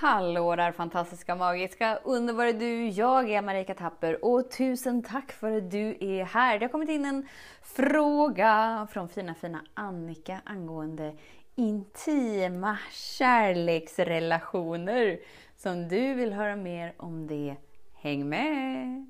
Hallå där fantastiska, magiska, underbara du! Jag är Marika Tapper och tusen tack för att du är här. Det har kommit in en fråga från fina, fina Annika angående intima kärleksrelationer. Så om du vill höra mer om det, häng med!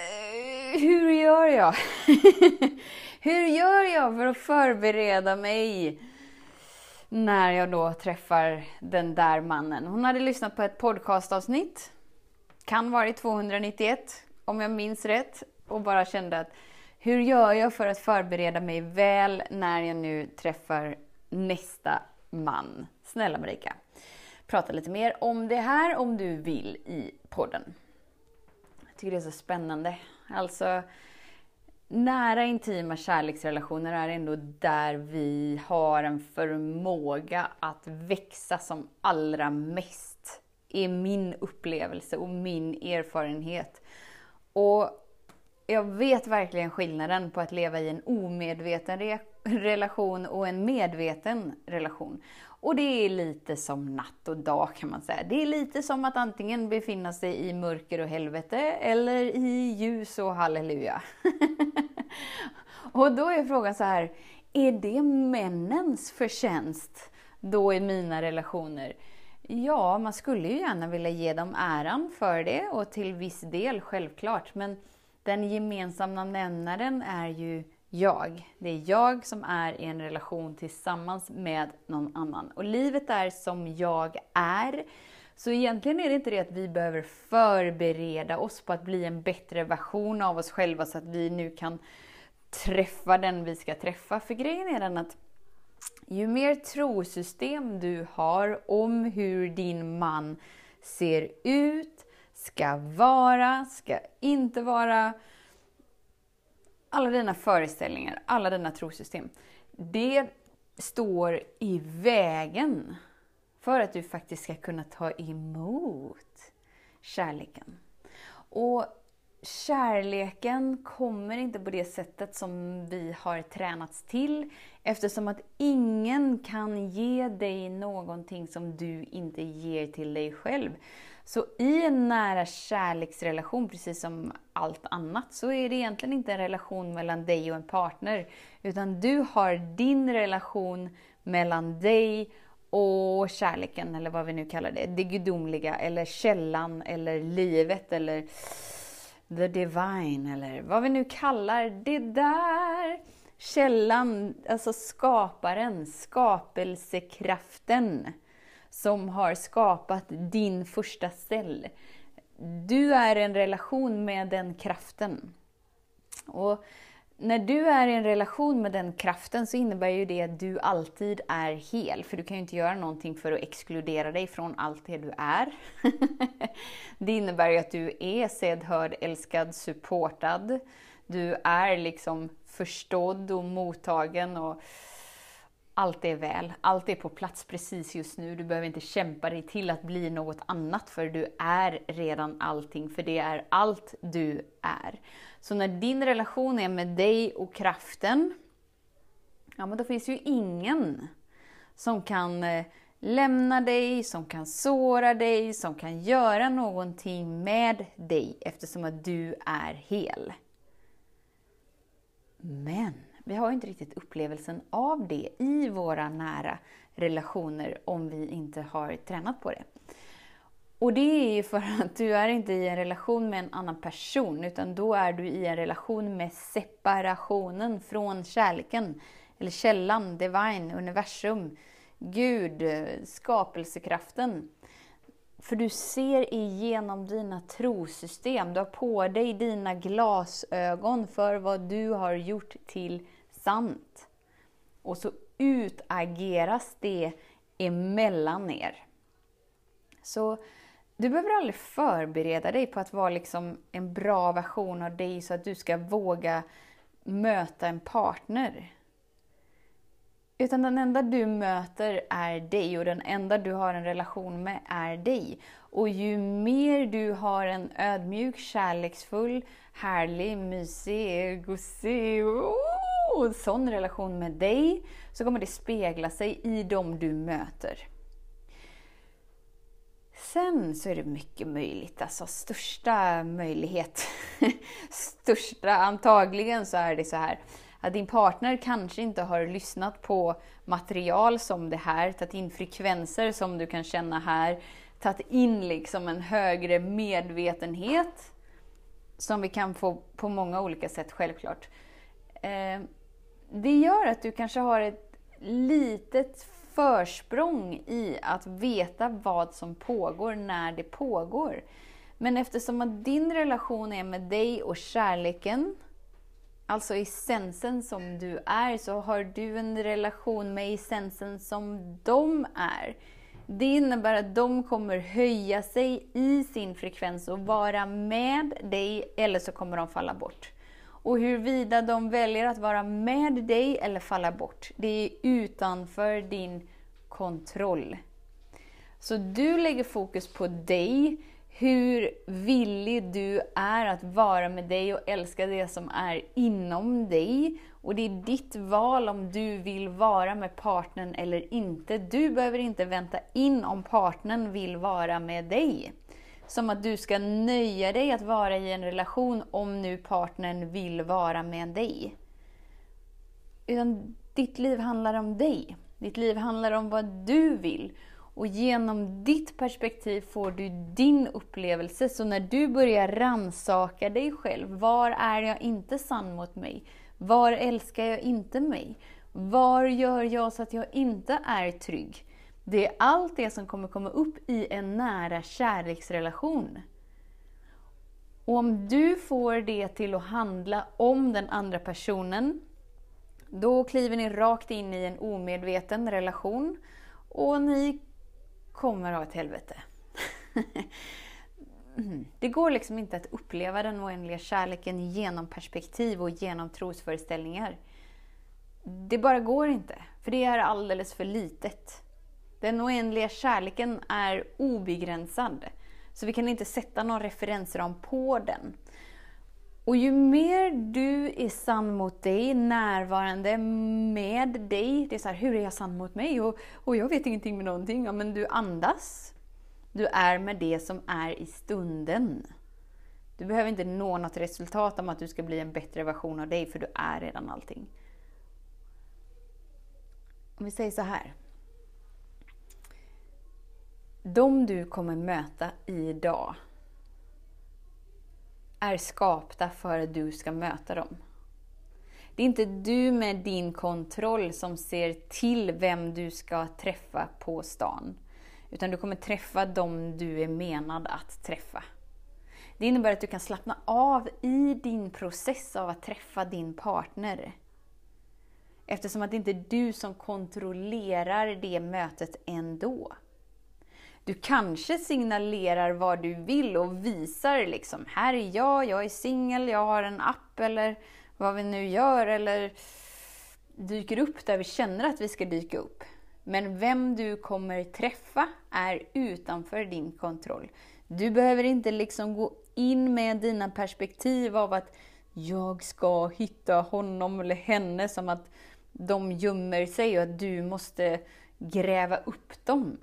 Eh, hur gör jag? hur gör jag för att förbereda mig när jag då träffar den där mannen? Hon hade lyssnat på ett podcastavsnitt, kan vara i 291 om jag minns rätt, och bara kände att hur gör jag för att förbereda mig väl när jag nu träffar nästa man? Snälla Marika, prata lite mer om det här om du vill i podden tycker det är så spännande. Alltså, nära intima kärleksrelationer är ändå där vi har en förmåga att växa som allra mest. är min upplevelse och min erfarenhet. Och jag vet verkligen skillnaden på att leva i en omedveten re relation och en medveten relation. Och det är lite som natt och dag kan man säga. Det är lite som att antingen befinna sig i mörker och helvete eller i ljus och halleluja. och då är frågan så här, är det männens förtjänst då i mina relationer? Ja, man skulle ju gärna vilja ge dem äran för det och till viss del självklart, men den gemensamma nämnaren är ju jag. Det är jag som är i en relation tillsammans med någon annan. Och livet är som jag är. Så egentligen är det inte det att vi behöver förbereda oss på att bli en bättre version av oss själva så att vi nu kan träffa den vi ska träffa. För grejen är den att ju mer trosystem du har om hur din man ser ut, ska vara, ska inte vara, alla dina föreställningar, alla dina trosystem, det står i vägen för att du faktiskt ska kunna ta emot kärleken. Och kärleken kommer inte på det sättet som vi har tränats till eftersom att ingen kan ge dig någonting som du inte ger till dig själv. Så i en nära kärleksrelation, precis som allt annat, så är det egentligen inte en relation mellan dig och en partner. Utan du har din relation mellan dig och kärleken, eller vad vi nu kallar det. Det gudomliga, eller källan, eller livet, eller the divine, eller vad vi nu kallar det där. Källan, alltså skaparen, skapelsekraften som har skapat din första cell. Du är i en relation med den kraften. Och när du är i en relation med den kraften så innebär ju det att du alltid är hel. För du kan ju inte göra någonting för att exkludera dig från allt det du är. det innebär ju att du är sedd, hörd, älskad, supportad. Du är liksom förstådd och mottagen. och allt är väl, allt är på plats precis just nu. Du behöver inte kämpa dig till att bli något annat för du är redan allting, för det är allt du är. Så när din relation är med dig och kraften, ja men då finns ju ingen som kan eh, lämna dig, som kan såra dig, som kan göra någonting med dig eftersom att du är hel. Men vi har inte riktigt upplevelsen av det i våra nära relationer om vi inte har tränat på det. Och det är ju för att du är inte i en relation med en annan person, utan då är du i en relation med separationen från kärleken, eller källan, divine, universum, Gud, skapelsekraften. För du ser igenom dina trosystem. Du har på dig dina glasögon för vad du har gjort till sant. och så utageras det emellan er. Så du behöver aldrig förbereda dig på att vara liksom en bra version av dig så att du ska våga möta en partner. Utan den enda du möter är dig och den enda du har en relation med är dig. Och ju mer du har en ödmjuk, kärleksfull, härlig, mysig, gosig, oh, sån relation med dig, så kommer det spegla sig i dem du möter. Sen så är det mycket möjligt, alltså största möjlighet, största antagligen så är det så här att din partner kanske inte har lyssnat på material som det här, tagit in frekvenser som du kan känna här, tagit in liksom en högre medvetenhet som vi kan få på många olika sätt självklart. Eh, det gör att du kanske har ett litet försprång i att veta vad som pågår när det pågår. Men eftersom att din relation är med dig och kärleken, alltså essensen som du är, så har du en relation med essensen som de är. Det innebär att de kommer höja sig i sin frekvens och vara med dig, eller så kommer de falla bort. Och huruvida de väljer att vara med dig eller falla bort, det är utanför din kontroll. Så du lägger fokus på dig, hur villig du är att vara med dig och älska det som är inom dig. Och det är ditt val om du vill vara med partnern eller inte. Du behöver inte vänta in om partnern vill vara med dig. Som att du ska nöja dig att vara i en relation om nu partnern vill vara med dig. Utan ditt liv handlar om dig. Ditt liv handlar om vad du vill. Och genom ditt perspektiv får du din upplevelse. Så när du börjar ransaka dig själv, var är jag inte sann mot mig? Var älskar jag inte mig? Var gör jag så att jag inte är trygg? Det är allt det som kommer komma upp i en nära kärleksrelation. Och om du får det till att handla om den andra personen, då kliver ni rakt in i en omedveten relation och ni kommer ha ett helvete. Det går liksom inte att uppleva den oändliga kärleken genom perspektiv och genom trosföreställningar. Det bara går inte, för det är alldeles för litet. Den oändliga kärleken är obegränsad, så vi kan inte sätta någon referensram på den. Och ju mer du är sann mot dig, närvarande med dig. Det är så här, hur är jag sann mot mig? Och, och jag vet ingenting med någonting. Ja, men du andas. Du är med det som är i stunden. Du behöver inte nå något resultat om att du ska bli en bättre version av dig, för du är redan allting. Om vi säger så här. De du kommer möta idag är skapta för att du ska möta dem. Det är inte du med din kontroll som ser till vem du ska träffa på stan. Utan du kommer träffa dem du är menad att träffa. Det innebär att du kan slappna av i din process av att träffa din partner. Eftersom att det inte är du som kontrollerar det mötet ändå. Du kanske signalerar vad du vill och visar liksom, här är jag, jag är singel, jag har en app eller vad vi nu gör eller dyker upp där vi känner att vi ska dyka upp. Men vem du kommer träffa är utanför din kontroll. Du behöver inte liksom gå in med dina perspektiv av att jag ska hitta honom eller henne som att de gömmer sig och att du måste gräva upp dem.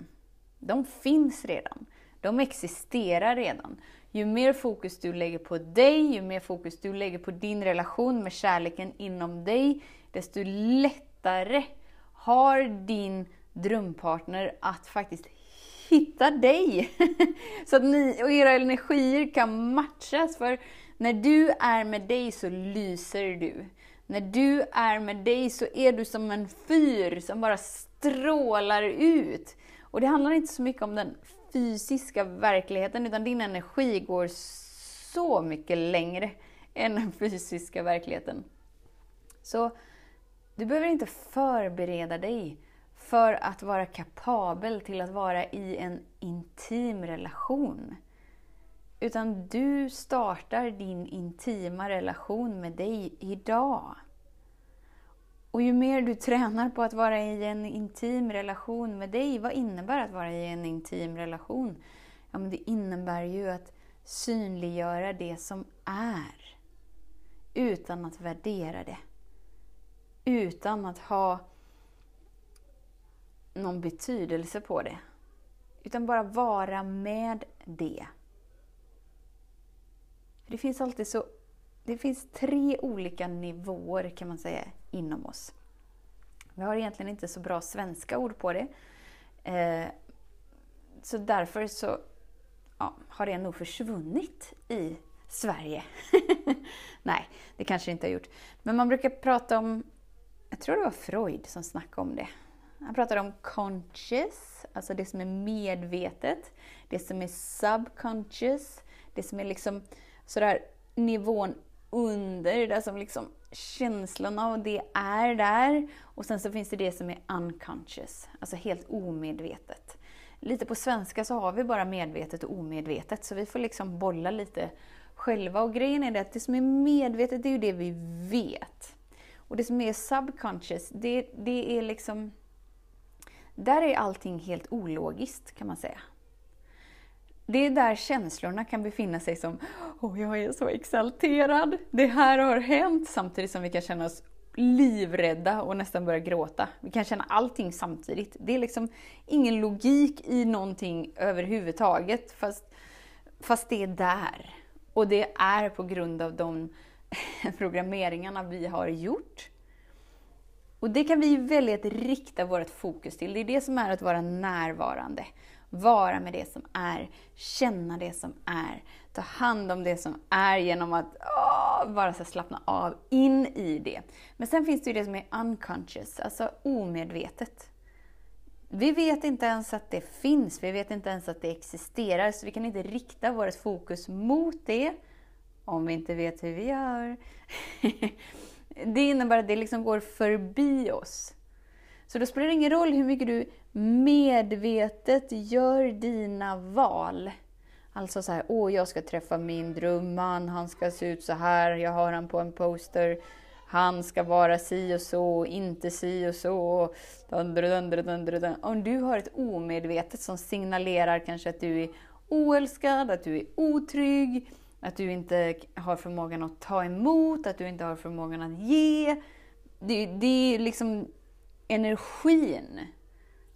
De finns redan. De existerar redan. Ju mer fokus du lägger på dig, ju mer fokus du lägger på din relation med kärleken inom dig, desto lättare har din drömpartner att faktiskt hitta dig. Så att ni och era energier kan matchas. För när du är med dig så lyser du. När du är med dig så är du som en fyr som bara strålar ut. Och det handlar inte så mycket om den fysiska verkligheten, utan din energi går så mycket längre än den fysiska verkligheten. Så Du behöver inte förbereda dig för att vara kapabel till att vara i en intim relation. Utan du startar din intima relation med dig idag. Och ju mer du tränar på att vara i en intim relation med dig, vad innebär att vara i en intim relation? Ja, men det innebär ju att synliggöra det som är, utan att värdera det. Utan att ha någon betydelse på det. Utan bara vara med det. Det finns alltid så det finns tre olika nivåer kan man säga inom oss. Vi har egentligen inte så bra svenska ord på det. Eh, så därför så ja, har det nog försvunnit i Sverige. Nej, det kanske det inte har gjort. Men man brukar prata om, jag tror det var Freud som snackade om det. Han pratade om conscious, alltså det som är medvetet, det som är subconscious, det som är liksom sådär nivån under, där som liksom känslorna och det är där. Och sen så finns det det som är unconscious, alltså helt omedvetet. Lite på svenska så har vi bara medvetet och omedvetet, så vi får liksom bolla lite själva. Och grejen är det att det som är medvetet, det är ju det vi vet. Och det som är subconscious, det, det är liksom... Där är allting helt ologiskt, kan man säga. Det är där känslorna kan befinna sig som Åh, jag är så exalterad, det här har hänt, samtidigt som vi kan känna oss livrädda och nästan börja gråta. Vi kan känna allting samtidigt. Det är liksom ingen logik i någonting överhuvudtaget, fast, fast det är där. Och det är på grund av de programmeringarna vi har gjort. Och det kan vi välja att rikta vårt fokus till. Det är det som är att vara närvarande. Vara med det som är, känna det som är, ta hand om det som är genom att åh, bara så slappna av in i det. Men sen finns det ju det som är unconscious, alltså omedvetet. Vi vet inte ens att det finns, vi vet inte ens att det existerar, så vi kan inte rikta vårt fokus mot det om vi inte vet hur vi gör. det innebär att det liksom går förbi oss. Så då spelar det ingen roll hur mycket du medvetet gör dina val. Alltså så här, åh jag ska träffa min drömman, han ska se ut så här, jag har han på en poster. Han ska vara si och så, inte si och så. Om du har ett omedvetet som signalerar kanske att du är oälskad, att du är otrygg, att du inte har förmågan att ta emot, att du inte har förmågan att ge. Det, det är liksom energin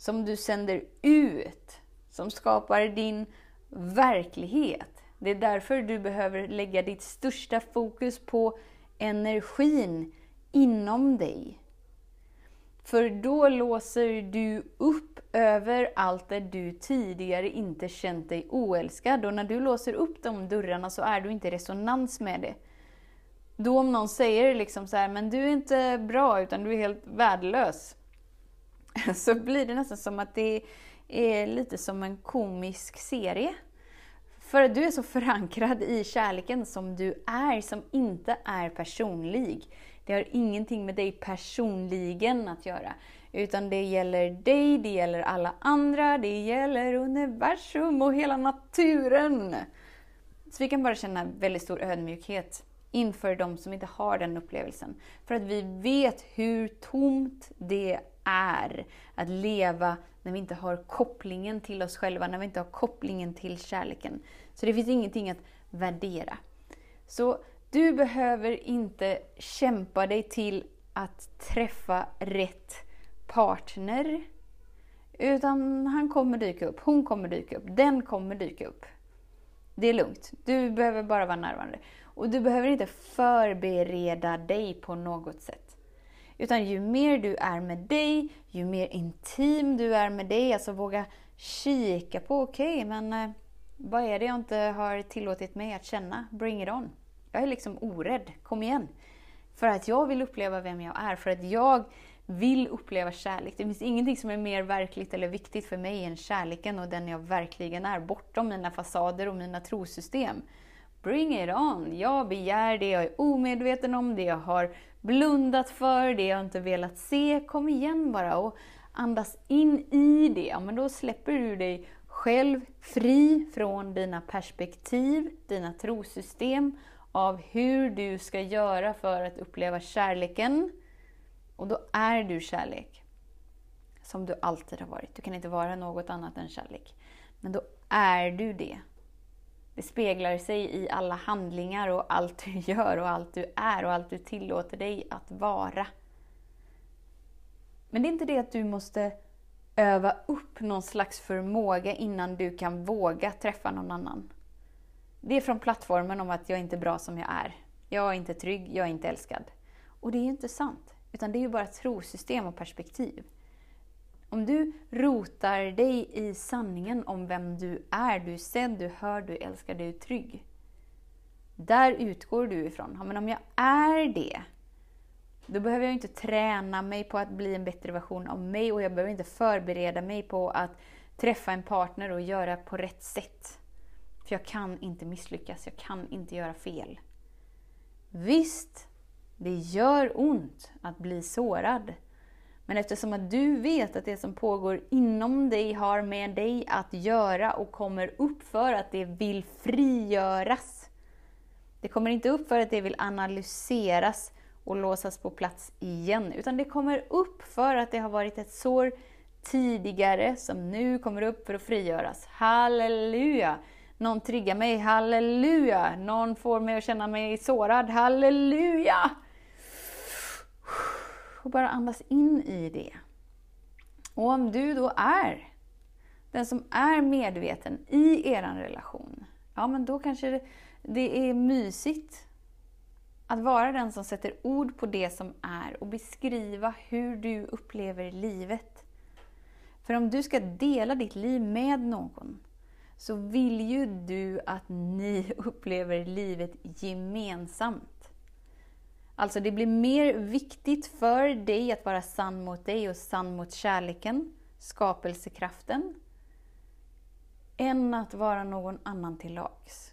som du sänder ut, som skapar din verklighet. Det är därför du behöver lägga ditt största fokus på energin inom dig. För då låser du upp över allt där du tidigare inte känt dig oälskad. Och när du låser upp de dörrarna så är du inte i resonans med det. Då om någon säger liksom så här, men du är inte bra utan du är helt värdelös. så blir det nästan som att det är lite som en komisk serie. För att du är så förankrad i kärleken som du är, som inte är personlig. Det har ingenting med dig personligen att göra. Utan det gäller dig, det gäller alla andra, det gäller universum och hela naturen. Så vi kan bara känna väldigt stor ödmjukhet inför de som inte har den upplevelsen. För att vi vet hur tomt det är att leva när vi inte har kopplingen till oss själva, när vi inte har kopplingen till kärleken. Så det finns ingenting att värdera. Så du behöver inte kämpa dig till att träffa rätt partner. Utan han kommer dyka upp, hon kommer dyka upp, den kommer dyka upp. Det är lugnt. Du behöver bara vara närvarande. Och du behöver inte förbereda dig på något sätt. Utan ju mer du är med dig, ju mer intim du är med dig, alltså våga kika på, okej, okay, men eh, vad är det jag inte har tillåtit mig att känna? Bring it on. Jag är liksom orädd, kom igen. För att jag vill uppleva vem jag är, för att jag vill uppleva kärlek. Det finns ingenting som är mer verkligt eller viktigt för mig än kärleken och den jag verkligen är, bortom mina fasader och mina trosystem. Bring it on! Jag begär det jag är omedveten om, det jag har blundat för, det jag inte velat se. Kom igen bara och andas in i det. Ja, men då släpper du dig själv fri från dina perspektiv, dina trosystem av hur du ska göra för att uppleva kärleken. Och då är du kärlek. Som du alltid har varit. Du kan inte vara något annat än kärlek. Men då är du det. Det speglar sig i alla handlingar och allt du gör och allt du är och allt du tillåter dig att vara. Men det är inte det att du måste öva upp någon slags förmåga innan du kan våga träffa någon annan. Det är från plattformen om att jag är inte är bra som jag är. Jag är inte trygg, jag är inte älskad. Och det är ju inte sant. Utan det är ju bara trosystem och perspektiv. Om du rotar dig i sanningen om vem du är, du är sedd, du hör, du älskar, du är trygg. Där utgår du ifrån. Ja, men om jag är det, då behöver jag inte träna mig på att bli en bättre version av mig och jag behöver inte förbereda mig på att träffa en partner och göra på rätt sätt. För jag kan inte misslyckas, jag kan inte göra fel. Visst, det gör ont att bli sårad. Men eftersom att du vet att det som pågår inom dig har med dig att göra och kommer upp för att det vill frigöras. Det kommer inte upp för att det vill analyseras och låsas på plats igen, utan det kommer upp för att det har varit ett sår tidigare som nu kommer upp för att frigöras. Halleluja! Någon triggar mig, halleluja! Någon får mig att känna mig sårad, halleluja! Och bara andas in i det. Och om du då är den som är medveten i er relation, ja men då kanske det, det är mysigt att vara den som sätter ord på det som är och beskriva hur du upplever livet. För om du ska dela ditt liv med någon, så vill ju du att ni upplever livet gemensamt. Alltså det blir mer viktigt för dig att vara sann mot dig och sann mot kärleken, skapelsekraften, än att vara någon annan till lags.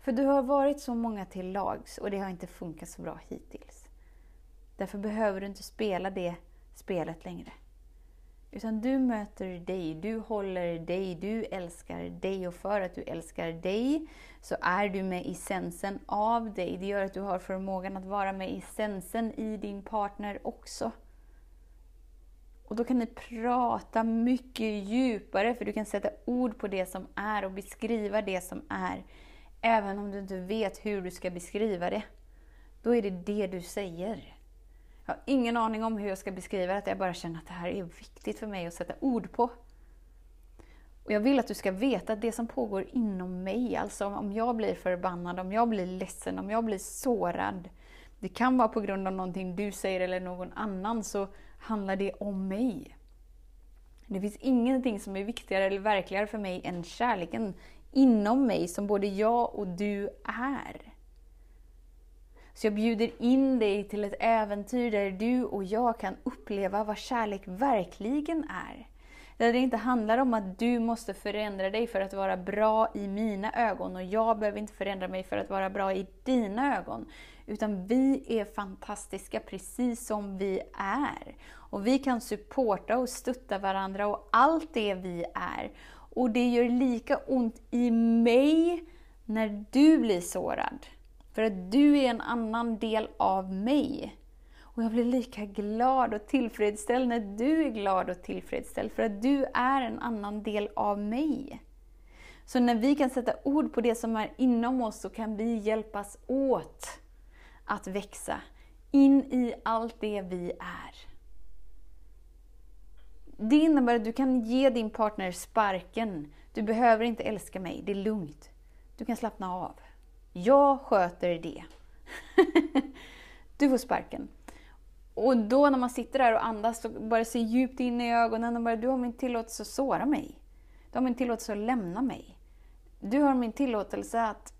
För du har varit så många till lags och det har inte funkat så bra hittills. Därför behöver du inte spela det spelet längre. Utan du möter dig, du håller dig, du älskar dig och för att du älskar dig så är du med essensen av dig. Det gör att du har förmågan att vara med essensen i din partner också. Och då kan ni prata mycket djupare för du kan sätta ord på det som är och beskriva det som är. Även om du inte vet hur du ska beskriva det. Då är det det du säger. Jag har ingen aning om hur jag ska beskriva det, jag bara känner att det här är viktigt för mig att sätta ord på. Och Jag vill att du ska veta att det som pågår inom mig, alltså om jag blir förbannad, om jag blir ledsen, om jag blir sårad. Det kan vara på grund av någonting du säger eller någon annan, så handlar det om mig. Det finns ingenting som är viktigare eller verkligare för mig än kärleken inom mig som både jag och du är. Så jag bjuder in dig till ett äventyr där du och jag kan uppleva vad kärlek verkligen är. Där det inte handlar om att du måste förändra dig för att vara bra i mina ögon och jag behöver inte förändra mig för att vara bra i dina ögon. Utan vi är fantastiska precis som vi är. Och vi kan supporta och stötta varandra och allt det vi är. Och det gör lika ont i mig när du blir sårad. För att du är en annan del av mig. Och jag blir lika glad och tillfredsställd när du är glad och tillfredsställd, för att du är en annan del av mig. Så när vi kan sätta ord på det som är inom oss så kan vi hjälpas åt att växa in i allt det vi är. Det innebär att du kan ge din partner sparken. Du behöver inte älska mig, det är lugnt. Du kan slappna av. Jag sköter det. du får sparken. Och då när man sitter där och andas och bara ser djupt in i ögonen och bara, du har min tillåtelse att såra mig. Du har min tillåtelse att lämna mig. Du har min tillåtelse att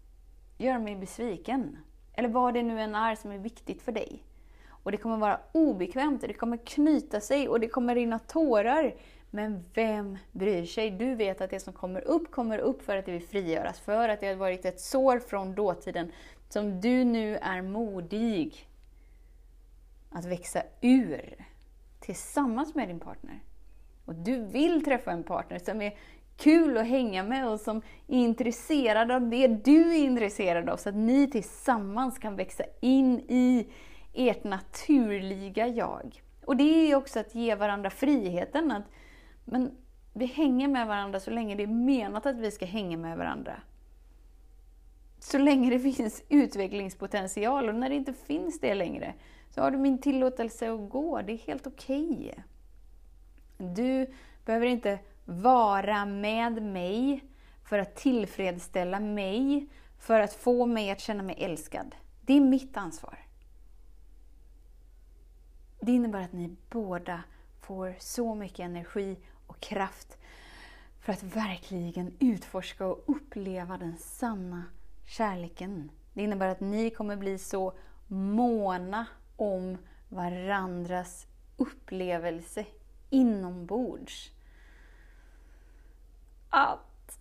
göra mig besviken. Eller vad det nu än är som är viktigt för dig. Och det kommer vara obekvämt, det kommer knyta sig och det kommer rinna tårar. Men vem bryr sig? Du vet att det som kommer upp, kommer upp för att det vill frigöras, för att det har varit ett sår från dåtiden som du nu är modig att växa ur tillsammans med din partner. Och du vill träffa en partner som är kul att hänga med och som är intresserad av det du är intresserad av, så att ni tillsammans kan växa in i ert naturliga jag. Och det är också att ge varandra friheten att men vi hänger med varandra så länge det är menat att vi ska hänga med varandra. Så länge det finns utvecklingspotential och när det inte finns det längre så har du min tillåtelse att gå. Det är helt okej. Okay. Du behöver inte vara med mig för att tillfredsställa mig, för att få mig att känna mig älskad. Det är mitt ansvar. Det innebär att ni båda får så mycket energi och kraft för att verkligen utforska och uppleva den sanna kärleken. Det innebär att ni kommer bli så måna om varandras upplevelse inombords. Att...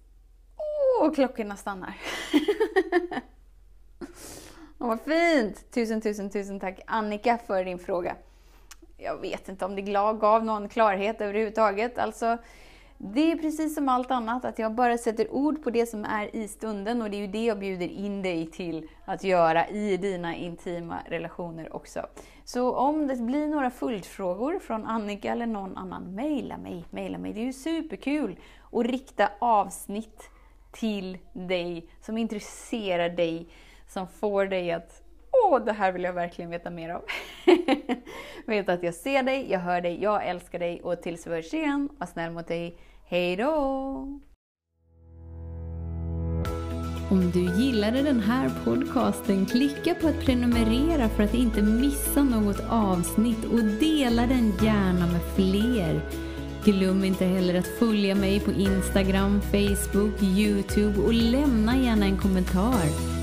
Åh, klockorna stannar. Åh, vad fint! Tusen, tusen, tusen tack Annika för din fråga jag vet inte om det gav någon klarhet överhuvudtaget. Alltså, det är precis som allt annat, att jag bara sätter ord på det som är i stunden och det är ju det jag bjuder in dig till att göra i dina intima relationer också. Så om det blir några följdfrågor från Annika eller någon annan, mejla mig, mejla mig. Det är ju superkul att rikta avsnitt till dig som intresserar dig, som får dig att åh, det här vill jag verkligen veta mer av. Vet att jag ser dig, jag hör dig, jag älskar dig och tills vi hörs igen, var snäll mot dig. Hej då! Om du gillade den här podcasten, klicka på att prenumerera för att inte missa något avsnitt och dela den gärna med fler. Glöm inte heller att följa mig på Instagram, Facebook, Youtube och lämna gärna en kommentar.